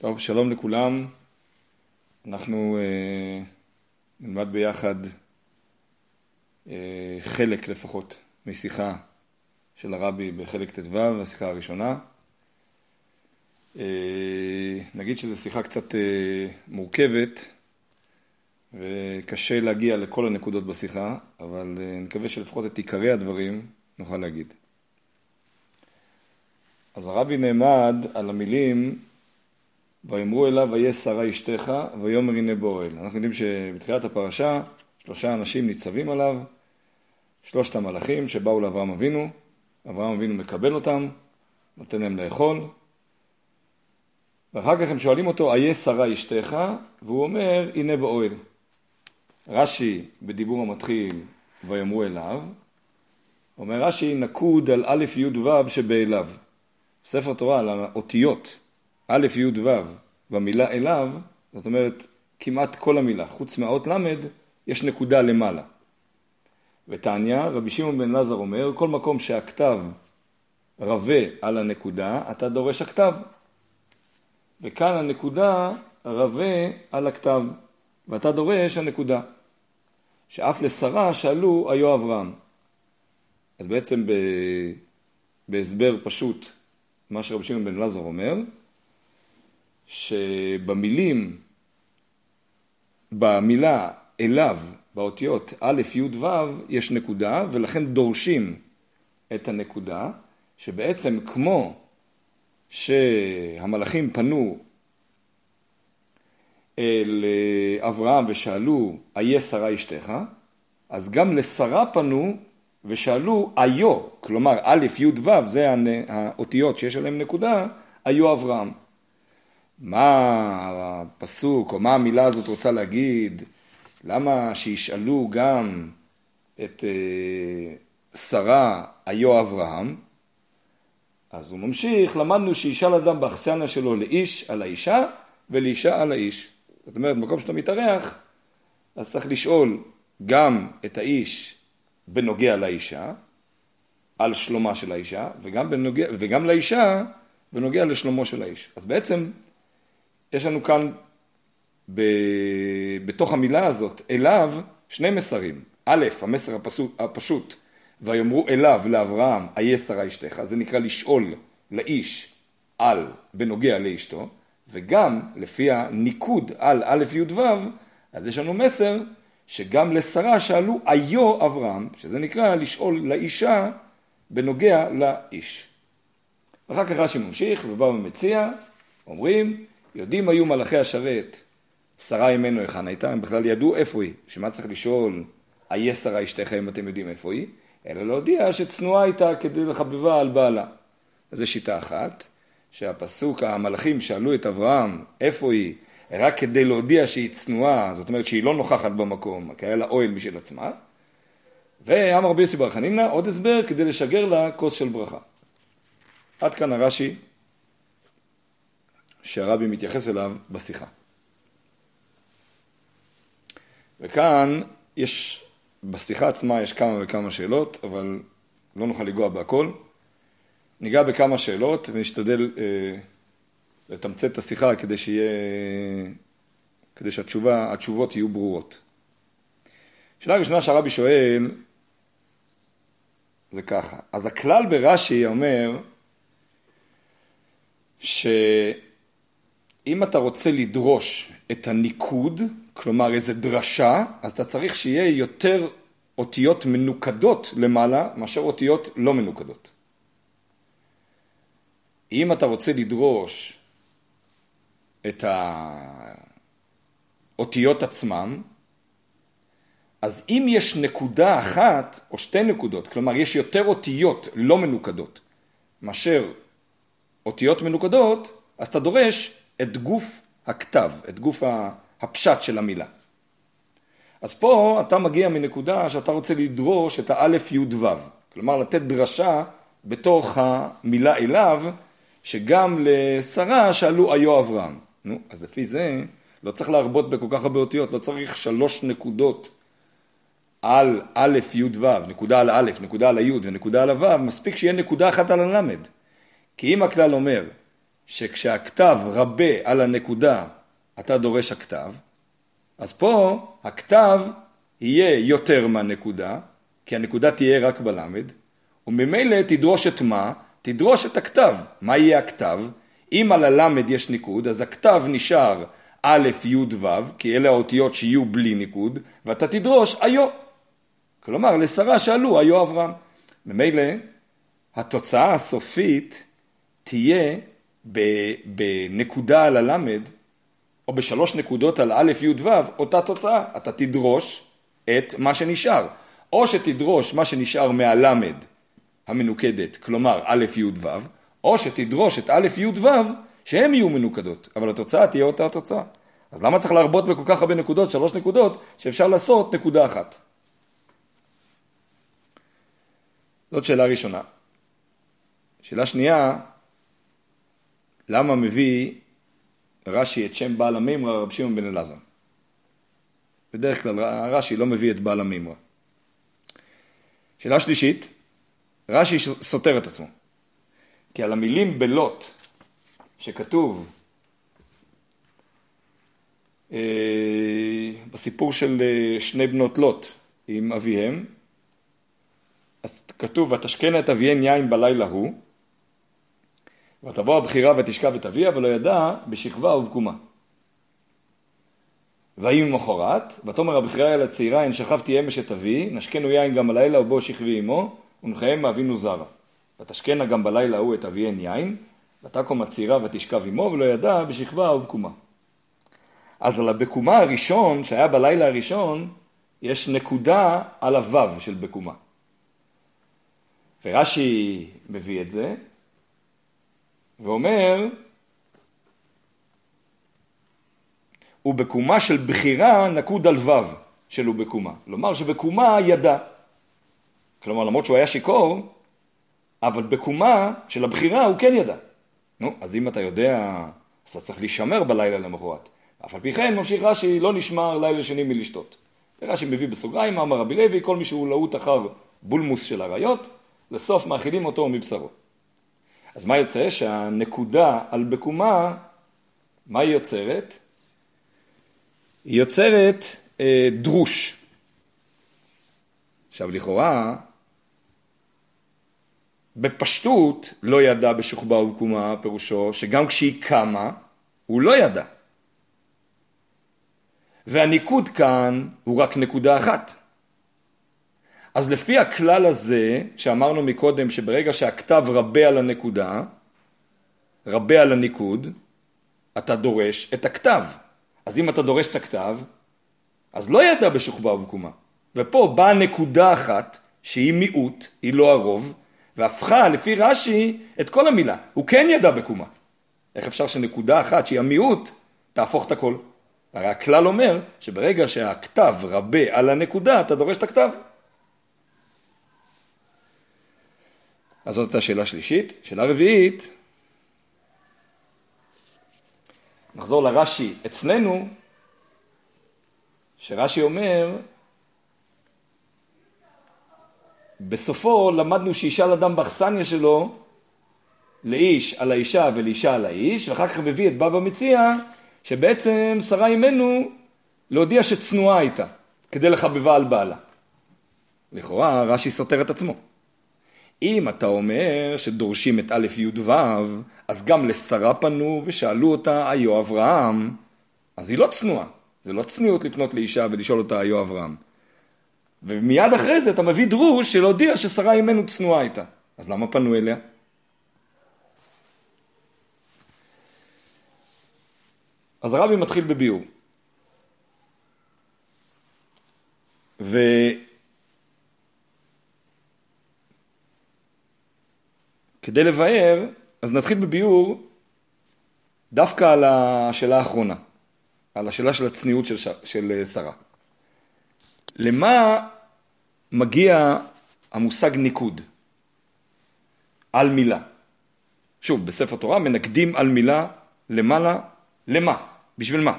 טוב, שלום לכולם. אנחנו אה, נלמד ביחד אה, חלק לפחות משיחה של הרבי בחלק ט"ו, השיחה הראשונה. אה, נגיד שזו שיחה קצת אה, מורכבת וקשה להגיע לכל הנקודות בשיחה, אבל אה, נקווה שלפחות את עיקרי הדברים נוכל להגיד. אז הרבי נעמד על המילים ויאמרו אליו ויהיה שרה אשתך ויאמר הנה באוהל. אנחנו יודעים שבתחילת הפרשה שלושה אנשים ניצבים עליו, שלושת המלאכים שבאו לאברהם אבינו, אברהם אבינו מקבל אותם, נותן להם לאכול, ואחר כך הם שואלים אותו, איה שרה אשתך? והוא אומר, הנה באוהל. רש"י בדיבור המתחיל, ויאמרו אליו, אומר רש"י, נקוד על א' י' ו' שבאליו. ספר תורה על האותיות א', י', ו', במילה אליו, זאת אומרת כמעט כל המילה, חוץ מהאות ל', יש נקודה למעלה. ותניא, רבי שמעון בן לזר אומר, כל מקום שהכתב רבה על הנקודה, אתה דורש הכתב. וכאן הנקודה רבה על הכתב, ואתה דורש הנקודה. שאף לשרה שאלו היו אברהם. אז בעצם בהסבר פשוט, מה שרבי שמעון בן לזר אומר, שבמילים, במילה אליו, באותיות א', י', ו', יש נקודה, ולכן דורשים את הנקודה, שבעצם כמו שהמלאכים פנו אל אברהם ושאלו, איה שרה אשתך, אז גם לשרה פנו ושאלו, איו, כלומר א', י', ו', זה האותיות שיש עליהן נקודה, היו אברהם. מה הפסוק או מה המילה הזאת רוצה להגיד, למה שישאלו גם את אה, שרה היו אברהם, אז הוא ממשיך, למדנו שישאל אדם באכסניה שלו לאיש על האישה ולאישה על האיש. זאת אומרת, במקום שאתה מתארח, אז צריך לשאול גם את האיש בנוגע לאישה, על שלומה של האישה, וגם, בנוגע, וגם לאישה בנוגע לשלומו של האיש. אז בעצם יש לנו כאן ב... בתוך המילה הזאת, אליו, שני מסרים. א', המסר הפשוט, הפשוט ויאמרו אליו, לאברהם, איה שרה אשתך, זה נקרא לשאול לאיש על, בנוגע לאשתו, וגם לפי הניקוד על א' י' ו', אז יש לנו מסר שגם לשרה שאלו איו אברהם, שזה נקרא לשאול לאישה בנוגע לאיש. אחר כך רש"י ממשיך ובא ומציע, אומרים יודעים היו מלאכי השרת, שרה אימנו היכן הייתה, הם בכלל ידעו איפה היא, שמה צריך לשאול, איה שרה אשתך אם אתם יודעים איפה היא, אלא להודיע שצנועה הייתה כדי לחבבה על בעלה. זו שיטה אחת, שהפסוק, המלאכים שאלו את אברהם איפה היא, רק כדי להודיע שהיא צנועה, זאת אומרת שהיא לא נוכחת במקום, כי היה לה אוהל משל עצמה. ואמר רבי יוסי בר חנינא, עוד הסבר כדי לשגר לה כוס של ברכה. עד כאן הרש"י שהרבי מתייחס אליו בשיחה. וכאן יש, בשיחה עצמה יש כמה וכמה שאלות, אבל לא נוכל לנגוע בהכל. ניגע בכמה שאלות ונשתדל אה, לתמצת את השיחה כדי שיהיה, כדי שהתשובות יהיו ברורות. שאלה ראשונה שהרבי שואל זה ככה, אז הכלל ברש"י אומר ש... אם אתה רוצה לדרוש את הניקוד, כלומר איזה דרשה, אז אתה צריך שיהיה יותר אותיות מנוקדות למעלה מאשר אותיות לא מנוקדות. אם אתה רוצה לדרוש את האותיות עצמם, אז אם יש נקודה אחת או שתי נקודות, כלומר יש יותר אותיות לא מנוקדות מאשר אותיות מנוקדות, אז אתה דורש את גוף הכתב, את גוף הפשט של המילה. אז פה אתה מגיע מנקודה שאתה רוצה לדרוש את האלף י' ו', כלומר לתת דרשה בתוך המילה אליו, שגם לשרה שאלו היו אברהם. נו, אז לפי זה לא צריך להרבות בכל כך הרבה אותיות, לא צריך שלוש נקודות על א', י', ו', נקודה על א', נקודה על הי' ונקודה על הו', מספיק שיהיה נקודה אחת על הלמד. כי אם הכלל אומר שכשהכתב רבה על הנקודה, אתה דורש הכתב, אז פה הכתב יהיה יותר מהנקודה, כי הנקודה תהיה רק בלמד, וממילא תדרוש את מה? תדרוש את הכתב. מה יהיה הכתב? אם על הלמד יש ניקוד, אז הכתב נשאר א', י', ו', כי אלה האותיות שיהיו בלי ניקוד, ואתה תדרוש היו. כלומר, לשרה שאלו היו אברהם. ממילא, התוצאה הסופית תהיה בנקודה על הלמד, או בשלוש נקודות על א', י', ו', אותה תוצאה. אתה תדרוש את מה שנשאר. או שתדרוש מה שנשאר מהלמד המנוקדת, כלומר א', י', ו', או שתדרוש את א', י', ו', שהן יהיו מנוקדות, אבל התוצאה תהיה אותה התוצאה. אז למה צריך להרבות בכל כך הרבה נקודות, שלוש נקודות, שאפשר לעשות נקודה אחת? זאת שאלה ראשונה. שאלה שנייה, למה מביא רש"י את שם בעל המימרא רב שמעון בן אלעזר? בדרך כלל רש"י לא מביא את בעל המימרא. שאלה שלישית, רש"י סותר את עצמו. כי על המילים בלוט, שכתוב אה, בסיפור של אה, שני בנות לוט עם אביהם, אז כתוב, ותשקנה את אביהן יין בלילה הוא, ותבוא הבחירה ותשכב את אביה, ולא ידע בשכבה ובקומה. ויהי ממחרת, ותאמר הבחירה אל הצעירה, הן שכבתי אמש את אבי, נשקנו יין גם הלילה ובו שכבי עמו, ונחיים מאבינו זרה. ותשקנה גם בלילה ההוא את אביהן יין, ותקום הצעירה ותשכב עמו, ולא ידע בשכבה ובקומה. אז על הבקומה הראשון, שהיה בלילה הראשון, יש נקודה על הוו של בקומה. ורש"י מביא את זה, ואומר, ובקומה של בחירה נקוד על וו של ובקומה. כלומר שבקומה ידע. כלומר, למרות שהוא היה שיכור, אבל בקומה של הבחירה הוא כן ידע. נו, אז אם אתה יודע, אז אתה צריך להישמר בלילה למחרת. אף על פי כן ממשיך רש"י, לא נשמר לילה שני מלשתות. רש"י מביא בסוגריים, אמר רבי לוי, כל מי שהוא להוט אחר בולמוס של אריות, לסוף מאכילים אותו מבשרו. אז מה יוצא? שהנקודה על בקומה, מה היא יוצרת? היא יוצרת אה, דרוש. עכשיו לכאורה, בפשטות לא ידע בשוכבה ובקומה, פירושו שגם כשהיא קמה, הוא לא ידע. והניקוד כאן הוא רק נקודה אחת. אז לפי הכלל הזה, שאמרנו מקודם, שברגע שהכתב רבה על הנקודה, רבה על הניקוד, אתה דורש את הכתב. אז אם אתה דורש את הכתב, אז לא ידע בשוכבה ובקומה. ופה באה נקודה אחת, שהיא מיעוט, היא לא הרוב, והפכה לפי רש"י את כל המילה. הוא כן ידע בקומה. איך אפשר שנקודה אחת, שהיא המיעוט, תהפוך את הכל? הרי הכלל אומר שברגע שהכתב רבה על הנקודה, אתה דורש את הכתב. אז זאת הייתה שאלה שלישית. שאלה רביעית, נחזור לרש"י אצלנו, שרש"י אומר, בסופו למדנו שישאל אדם באכסניה שלו לאיש על האישה ולאישה על האיש, ואחר כך מביא את בבא מציע, שבעצם שרה אימנו להודיע שצנועה הייתה, כדי לחבבה על בעלה. לכאורה רש"י סותר את עצמו. אם אתה אומר שדורשים את א' י' ו', אז גם לשרה פנו ושאלו אותה, היו אברהם, אז היא לא צנועה. זה לא צניעות לפנות לאישה ולשאול אותה, היו אברהם. ומיד אחרי זה אתה מביא דרוש של הודיע ששרה אימנו צנועה הייתה. אז למה פנו אליה? אז הרבי מתחיל בביאור. ו... כדי לבאר, אז נתחיל בביאור דווקא על השאלה האחרונה, על השאלה של הצניעות של. של אה, שרה. למה מגיע המושג ניקוד? על מילה. שוב, בספר תורה מנקדים על מילה למעלה, למה? בשביל מה?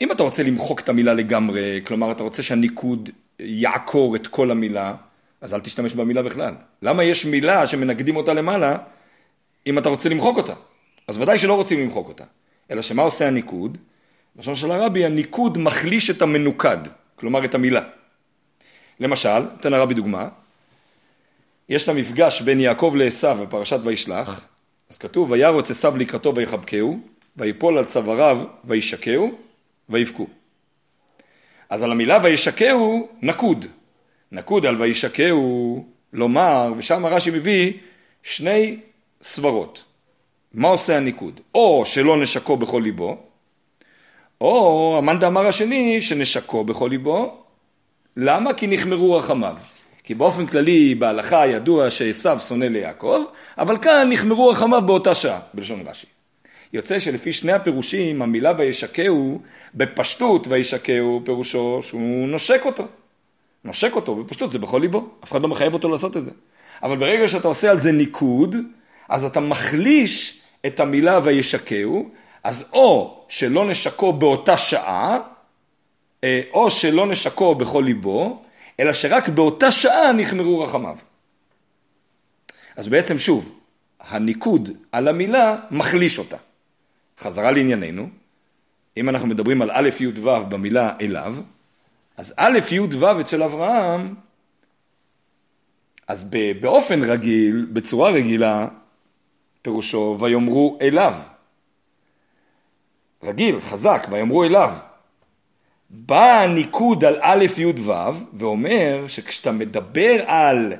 אם אתה רוצה למחוק את המילה לגמרי, כלומר אתה רוצה שהניקוד יעקור את כל המילה, אז אל תשתמש במילה בכלל. למה יש מילה שמנגדים אותה למעלה, אם אתה רוצה למחוק אותה? אז ודאי שלא רוצים למחוק אותה. אלא שמה עושה הניקוד? בלשון של הרבי, הניקוד מחליש את המנוקד, כלומר את המילה. למשל, אתן הרבי דוגמה, יש את המפגש בין יעקב לעשו בפרשת וישלח, אז כתוב, וירוץ עשו לקראתו ויחבקהו, ויפול על צוואריו וישקהו, ויבכו. אז על המילה וישקהו נקוד. נקוד על וישקהו לומר, ושם רש"י מביא שני סברות. מה עושה הניקוד? או שלא נשקו בכל ליבו, או המאן דאמר השני שנשקו בכל ליבו. למה? כי נחמרו רחמיו. כי באופן כללי בהלכה ידוע שעשו שונא ליעקב, אבל כאן נחמרו רחמיו באותה שעה, בלשון רש"י. יוצא שלפי שני הפירושים המילה וישקהו בפשטות וישקהו פירושו שהוא נושק אותו. נושק אותו בפשטות זה בכל ליבו, אף אחד לא מחייב אותו לעשות את זה. אבל ברגע שאתה עושה על זה ניקוד, אז אתה מחליש את המילה וישקהו, אז או שלא נשקו באותה שעה, אה, או שלא נשקו בכל ליבו, אלא שרק באותה שעה נחמרו רחמיו. אז בעצם שוב, הניקוד על המילה מחליש אותה. חזרה לענייננו, אם אנחנו מדברים על א' י' ו' במילה אליו, אז א' י' ו' אצל אברהם, אז באופן רגיל, בצורה רגילה, פירושו ויאמרו אליו. רגיל, חזק, ויאמרו אליו. בא הניקוד על א' י' ו' ואומר שכשאתה מדבר על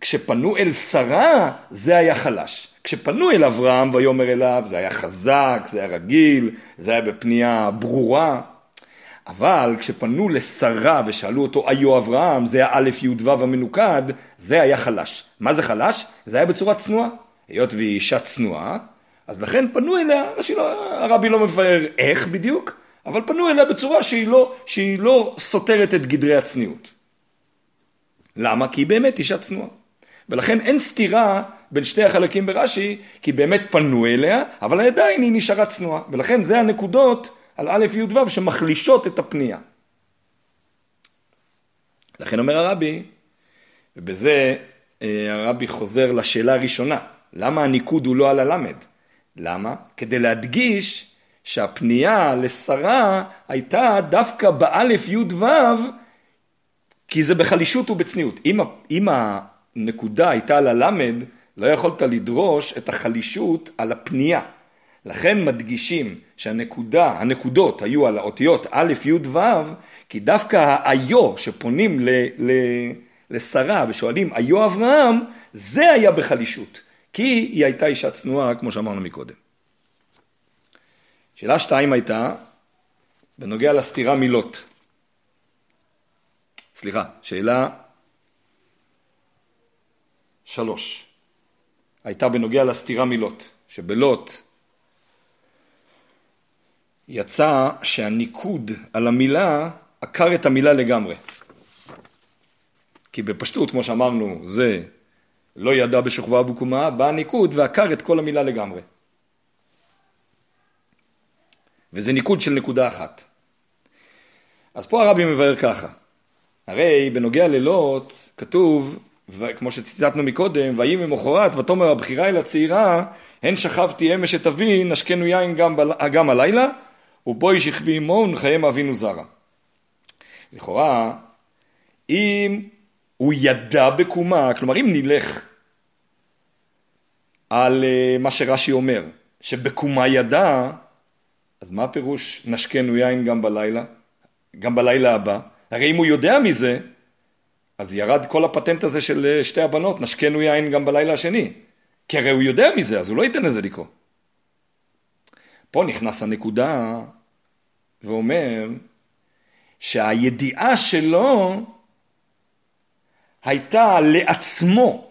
כשפנו אל שרה זה היה חלש. כשפנו אל אברהם ויאמר אליו זה היה חזק, זה היה רגיל, זה היה בפנייה ברורה. אבל כשפנו לשרה ושאלו אותו היו אברהם, זה היה א' י' ו' המנוקד, זה היה חלש. מה זה חלש? זה היה בצורה צנועה. היות והיא אישה צנועה, אז לכן פנו אליה, לא, הרבי לא מבאר איך בדיוק, אבל פנו אליה בצורה שהיא לא, שהיא לא סותרת את גדרי הצניעות. למה? כי היא באמת אישה צנועה. ולכן אין סתירה בין שתי החלקים ברש"י, כי באמת פנו אליה, אבל עדיין היא נשארה צנועה. ולכן זה הנקודות על א' י' ו' שמחלישות את הפנייה. לכן אומר הרבי, ובזה אה, הרבי חוזר לשאלה הראשונה, למה הניקוד הוא לא על הלמד? למה? כדי להדגיש שהפנייה לשרה הייתה דווקא באלף י' ו' כי זה בחלישות ובצניעות. אם, אם הנקודה הייתה על הלמד, לא יכולת לדרוש את החלישות על הפנייה. לכן מדגישים שהנקודה, הנקודות היו על האותיות א', י', ו', כי דווקא האיו שפונים ל, ל, לשרה ושואלים איו אברהם, זה היה בחלישות. כי היא הייתה אישה צנועה, כמו שאמרנו מקודם. שאלה שתיים הייתה, בנוגע לסתירה מילות. סליחה, שאלה שלוש. הייתה בנוגע לסתירה מילות, שבלוט יצא שהניקוד על המילה עקר את המילה לגמרי. כי בפשטות, כמו שאמרנו, זה לא ידע בשוכבה ובקומה, בא הניקוד ועקר את כל המילה לגמרי. וזה ניקוד של נקודה אחת. אז פה הרבי מבאר ככה, הרי בנוגע ללוט כתוב, כמו שציטטנו מקודם, ויהי ממחרת ותאמר הבחירה אל הצעירה, הן שכבתי אמש את אבי, נשקנו יין גם, בל... גם הלילה, ובואי שכבי עמו ונחיים אבינו זרה. לכאורה, אם הוא ידע בקומה, כלומר אם נלך על אה, מה שרש"י אומר, שבקומה ידע, אז מה הפירוש נשקנו יין גם בלילה? גם בלילה הבא? הרי אם הוא יודע מזה, אז ירד כל הפטנט הזה של אה, שתי הבנות, נשקנו יין גם בלילה השני. כי הרי הוא יודע מזה, אז הוא לא ייתן לזה לקרוא. פה נכנס הנקודה ואומר שהידיעה שלו הייתה לעצמו,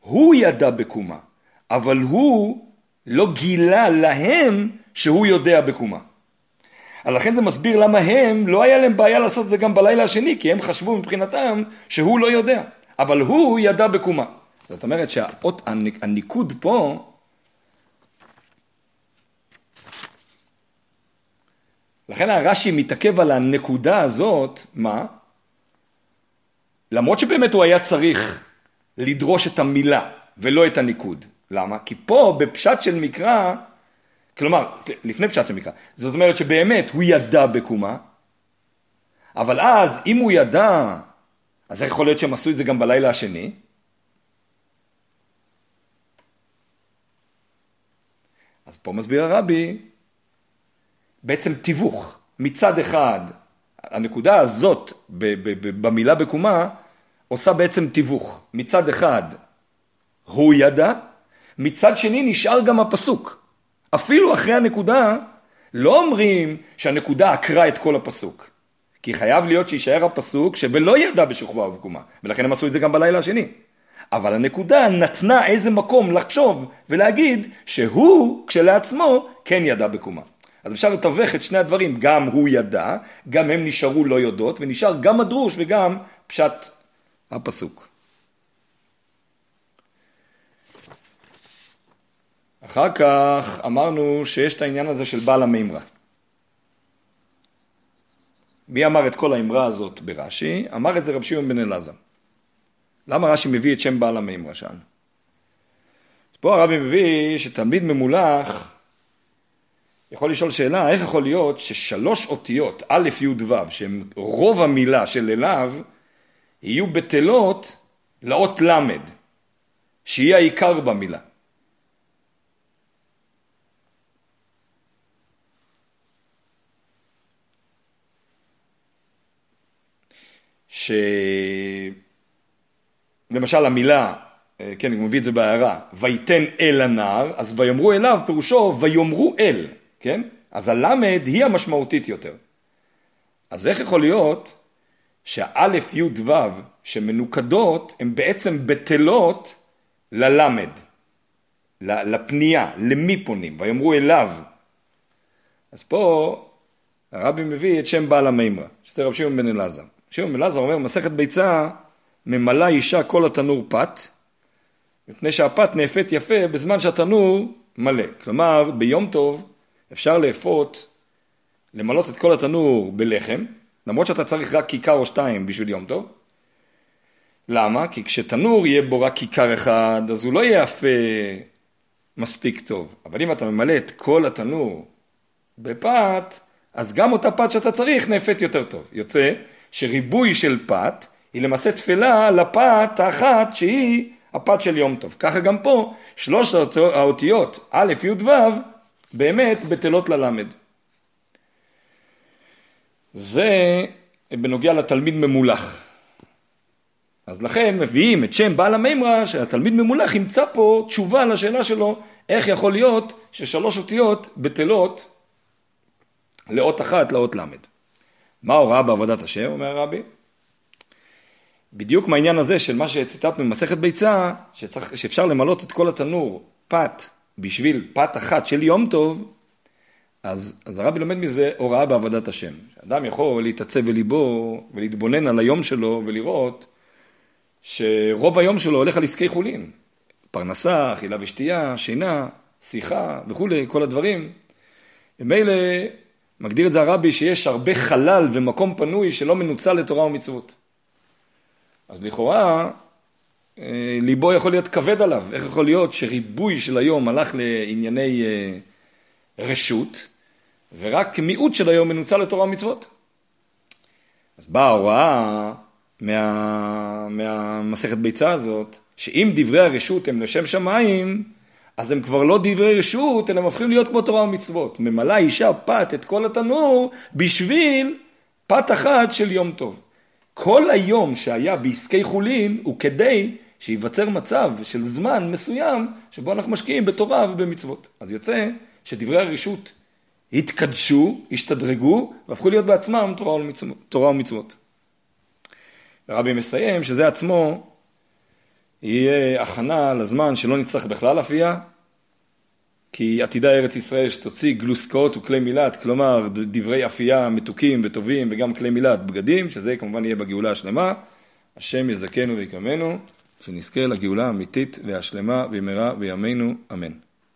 הוא ידע בקומה, אבל הוא לא גילה להם שהוא יודע בקומה. אז לכן זה מסביר למה הם, לא היה להם בעיה לעשות את זה גם בלילה השני, כי הם חשבו מבחינתם שהוא לא יודע, אבל הוא ידע בקומה. זאת אומרת שהניקוד פה לכן הרש"י מתעכב על הנקודה הזאת, מה? למרות שבאמת הוא היה צריך לדרוש את המילה ולא את הניקוד. למה? כי פה בפשט של מקרא, כלומר, לפני פשט של מקרא, זאת אומרת שבאמת הוא ידע בקומה, אבל אז אם הוא ידע, אז איך יכול להיות שהם עשו את זה גם בלילה השני? אז פה מסביר הרבי, בעצם תיווך. מצד אחד, הנקודה הזאת במילה בקומה עושה בעצם תיווך. מצד אחד, הוא ידע, מצד שני נשאר גם הפסוק. אפילו אחרי הנקודה, לא אומרים שהנקודה עקרה את כל הפסוק. כי חייב להיות שיישאר הפסוק שבלא ידע בשוכבה ובקומה, ולכן הם עשו את זה גם בלילה השני. אבל הנקודה נתנה איזה מקום לחשוב ולהגיד שהוא כשלעצמו כן ידע בקומה. אז אפשר לתווך את שני הדברים, גם הוא ידע, גם הם נשארו לא יודעות, ונשאר גם הדרוש וגם פשט הפסוק. אחר כך אמרנו שיש את העניין הזה של בעל המימרה. מי אמר את כל האמרה הזאת ברש"י? אמר את זה רב שמעון בן אלעזר. למה רש"י מביא את שם בעל המימרה שם? אז פה הרבי מביא שתלמיד ממולח יכול לשאול שאלה, איך יכול להיות ששלוש אותיות, א', י', ו', שהן רוב המילה של אליו, יהיו בטלות לאות ל', שהיא העיקר במילה. שלמשל המילה, אה, כן, אני מביא את זה בהערה, ויתן אל הנער, אז ויאמרו אליו, פירושו ויאמרו אל, כן? אז הלמד היא המשמעותית יותר. אז איך יכול להיות שהאלף י' ו' שמנוקדות הן בעצם בטלות ללמד, לפנייה, למי פונים, ויאמרו אליו. אז פה הרבי מביא את שם בעל המימרה, שזה רב שמעון בן אלעזר. שמעון בן אלעזר אומר, מסכת ביצה, ממלאה אישה כל התנור פת, מפני שהפת נאפת יפה בזמן שהתנור מלא. כלומר, ביום טוב אפשר לאפות, למלות את כל התנור בלחם, למרות שאתה צריך רק כיכר או שתיים בשביל יום טוב. למה? כי כשתנור יהיה בו רק כיכר אחד, אז הוא לא יהיה יפה מספיק טוב. אבל אם אתה ממלא את כל התנור בפת, אז גם אותה פת שאתה צריך נאפת יותר טוב. יוצא שריבוי של פת היא למעשה תפלה לפת האחת שהיא הפת של יום טוב. ככה גם פה שלושת האותיות א', י', ו' באמת בטלות ללמד. זה בנוגע לתלמיד ממולח. אז לכן מביאים את שם בעל המימרה שהתלמיד ממולח ימצא פה תשובה לשאלה שלו איך יכול להיות ששלוש אותיות בטלות לאות אחת לאות למד. מה ההוראה בעבודת השם, אומר הרבי? בדיוק מהעניין הזה של מה שציטטנו במסכת ביצה, שצריך, שאפשר למלות את כל התנור פת בשביל פת אחת של יום טוב, אז, אז הרבי לומד מזה הוראה בעבודת השם. אדם יכול להתעצב בליבו ולהתבונן על היום שלו ולראות שרוב היום שלו הולך על עסקי חולין. פרנסה, אכילה ושתייה, שינה, שיחה וכולי, כל הדברים. ומילא מגדיר את זה הרבי שיש הרבה חלל ומקום פנוי שלא מנוצל לתורה ומצוות. אז לכאורה ליבו יכול להיות כבד עליו, איך יכול להיות שריבוי של היום הלך לענייני אה, רשות ורק מיעוט של היום מנוצל לתורה ומצוות. אז באה ההוראה מה, מהמסכת ביצה הזאת, שאם דברי הרשות הם לשם שמיים, אז הם כבר לא דברי רשות, אלא הם הופכים להיות כמו תורה ומצוות. ממלאה אישה פת את כל התנור בשביל פת אחת של יום טוב. כל היום שהיה בעסקי חולין הוא כדי שייווצר מצב של זמן מסוים שבו אנחנו משקיעים בתורה ובמצוות. אז יוצא שדברי הרשות התקדשו, השתדרגו והפכו להיות בעצמם תורה ומצוות. הרבי מסיים שזה עצמו יהיה הכנה לזמן שלא נצטרך בכלל אפייה, כי עתידה ארץ ישראל שתוציא גלוסקאות וכלי מילת, כלומר דברי אפייה מתוקים וטובים וגם כלי מילת בגדים, שזה כמובן יהיה בגאולה השלמה. השם יזכנו ויקמנו, שנזכה לגאולה האמיתית והשלמה במהרה בימינו, אמן.